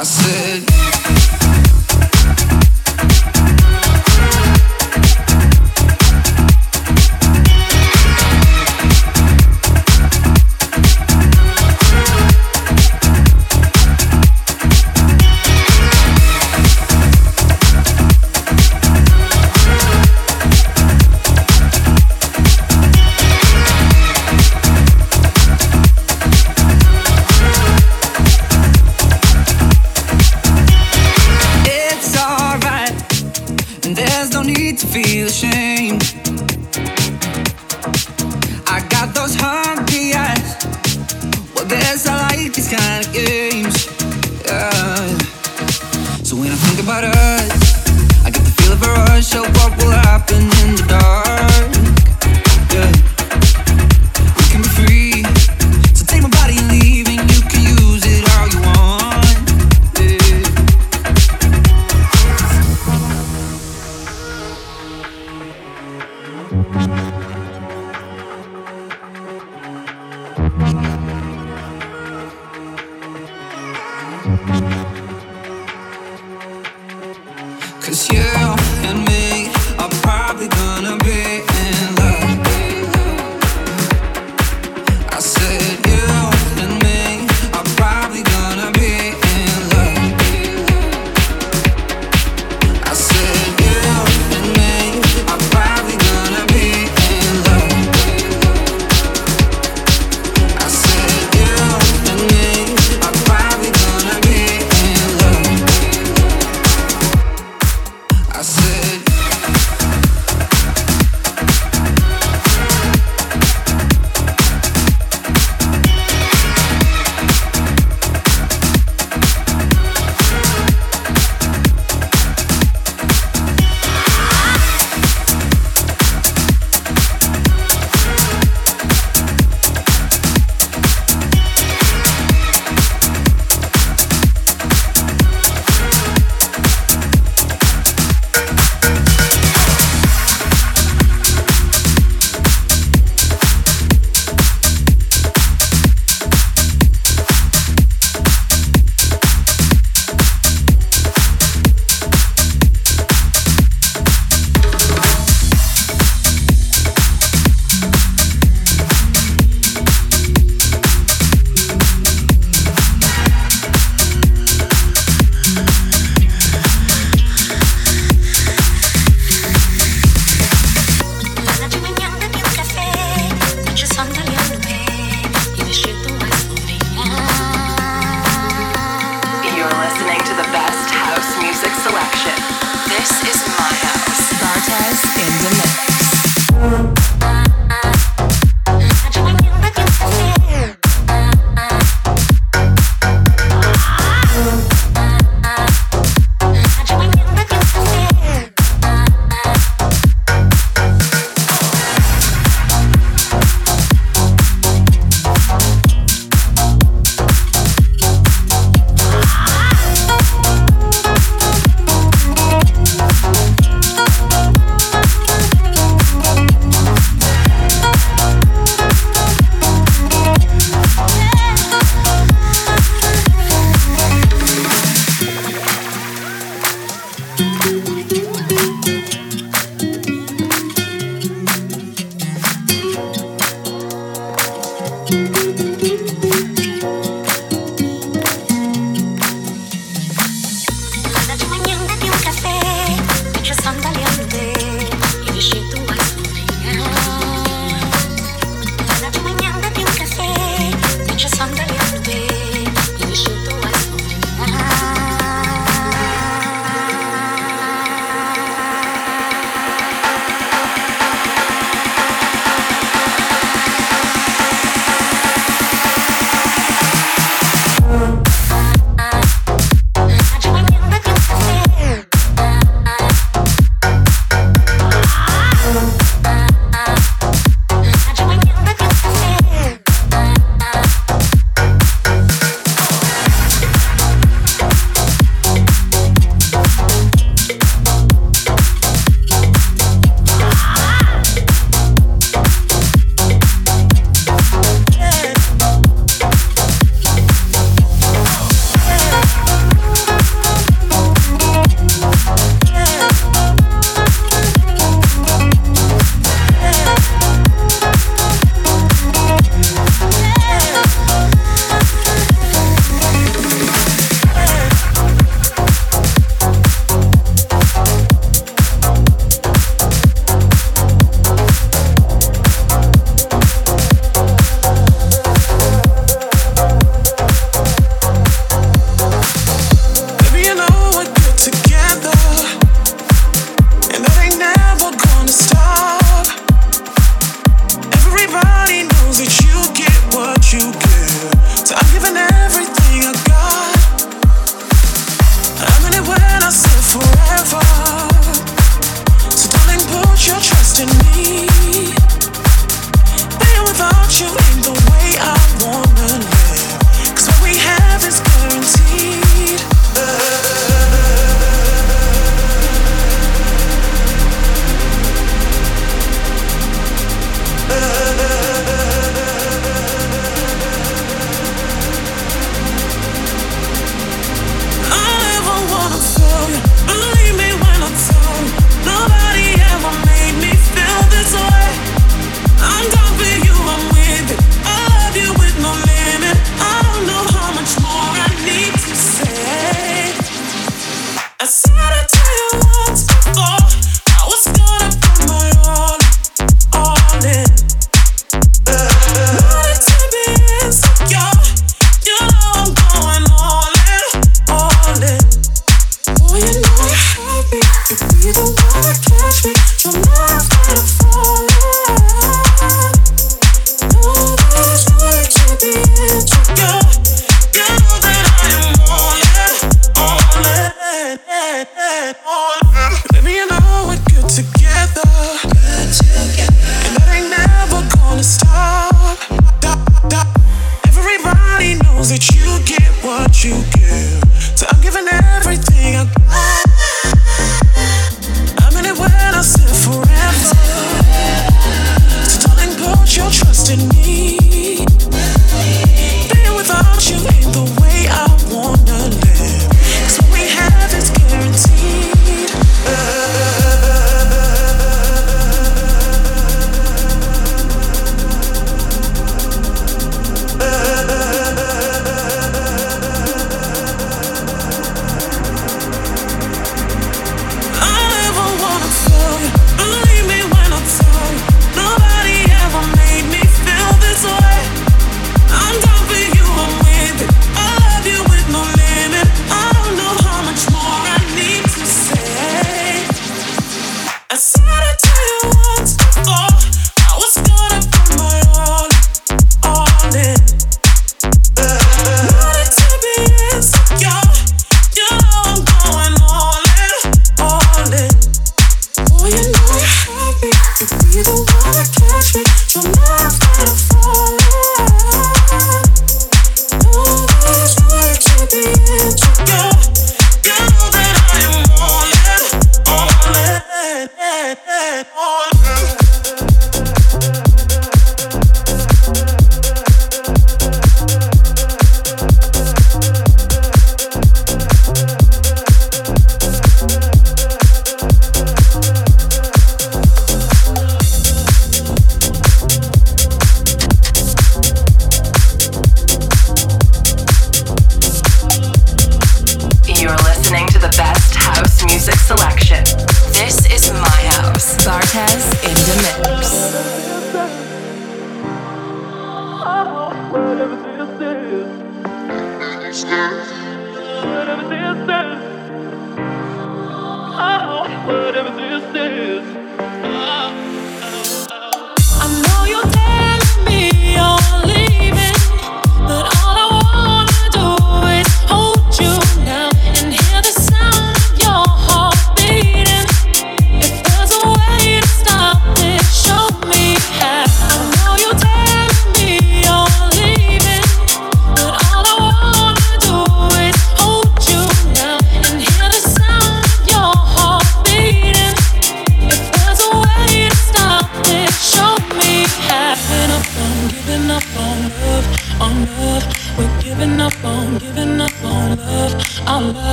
I said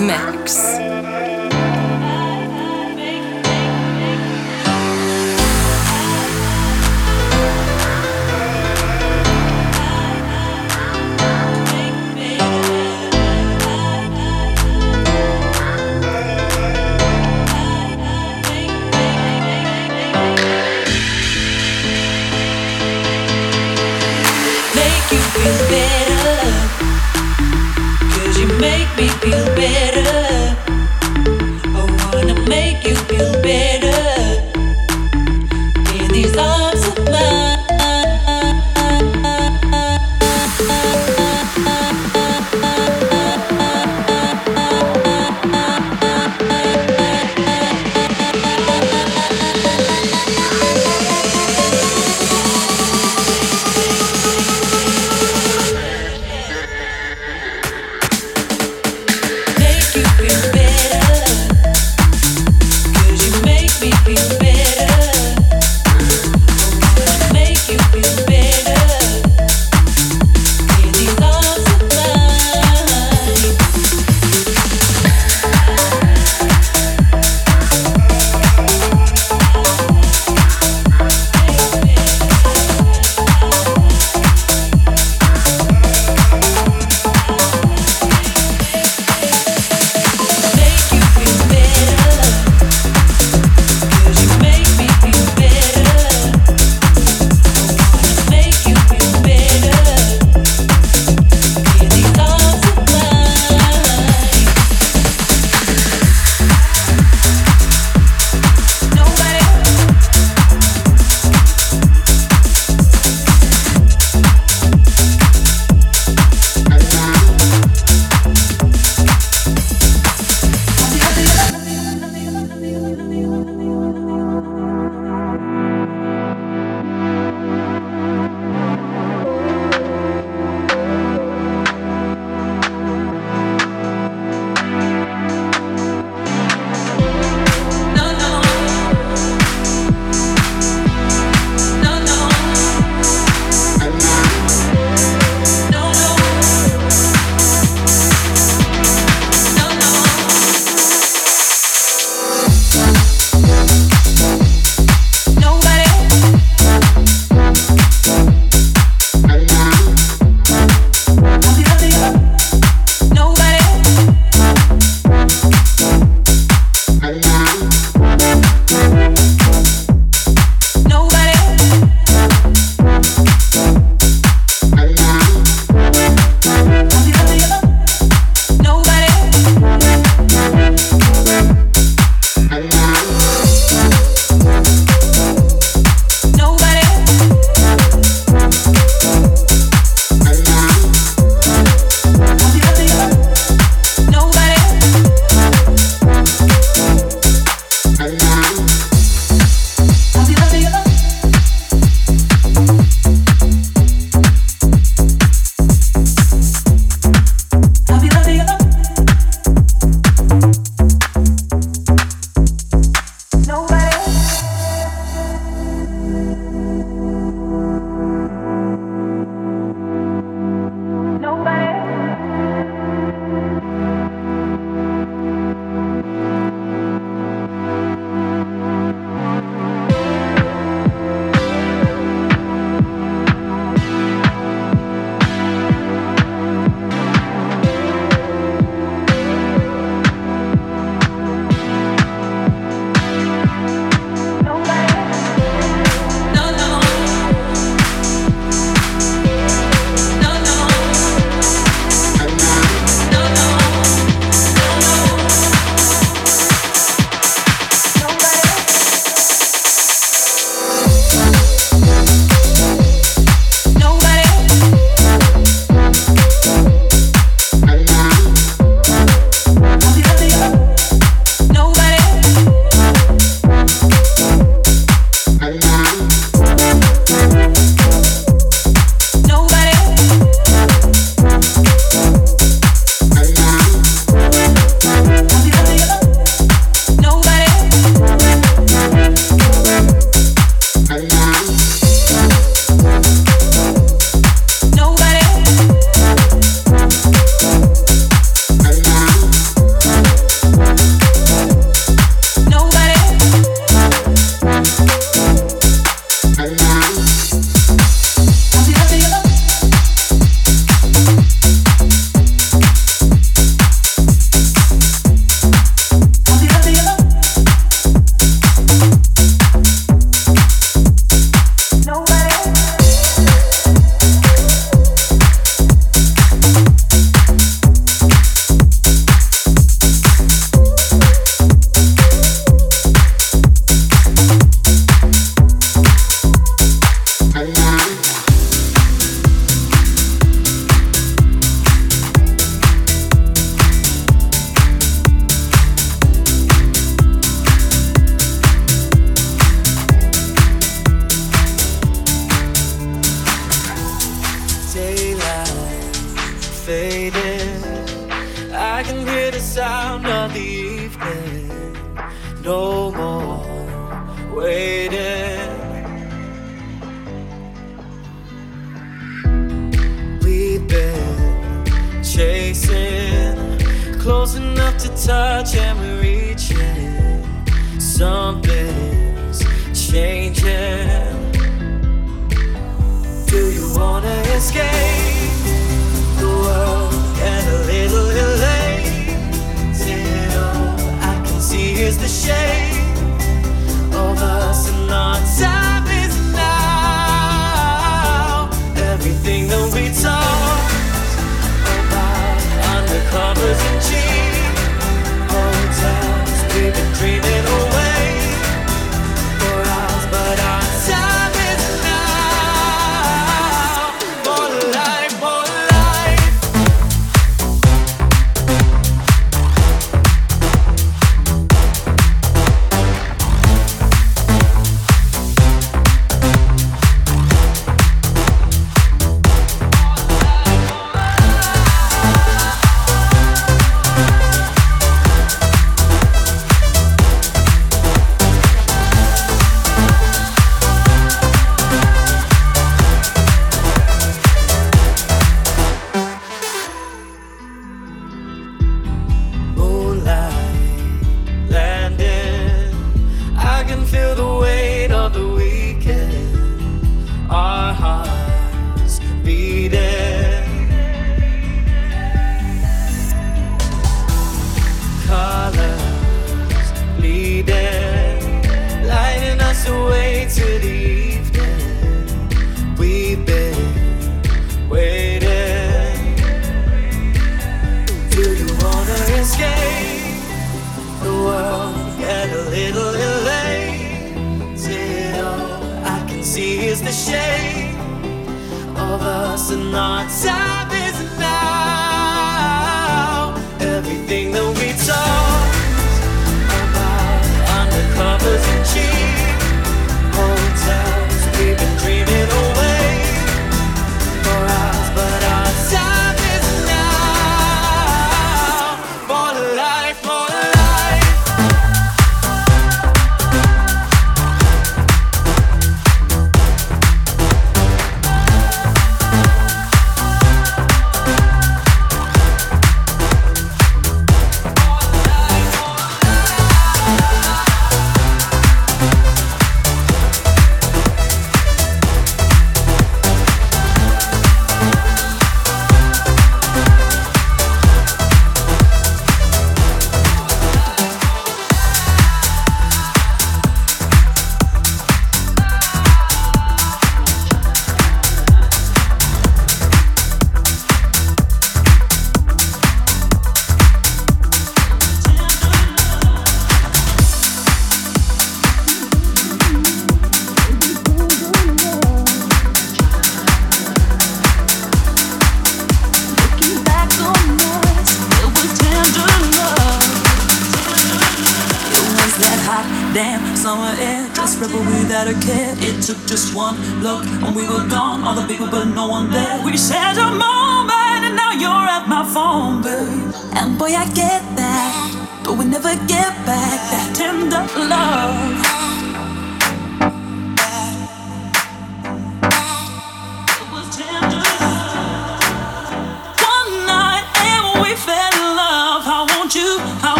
Make you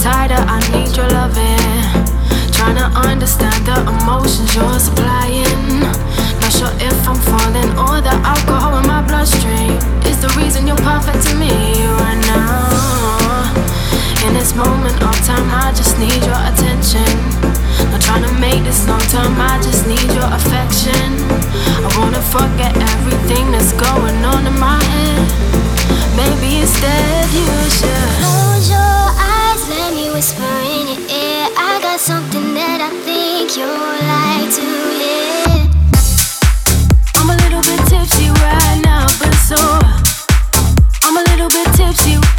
tighter, I need your loving. Trying to understand the emotions you're supplying. Not sure if I'm falling or the alcohol in my bloodstream is the reason you're perfect to me right now. In this moment of time, I just need your attention. Not trying to make this long term, I just need your affection. I wanna forget everything that's going on in my head. Maybe instead you should whisper in your ear. I got something that I think you'll like to hear. I'm a little bit tipsy right now, but so I'm a little bit tipsy.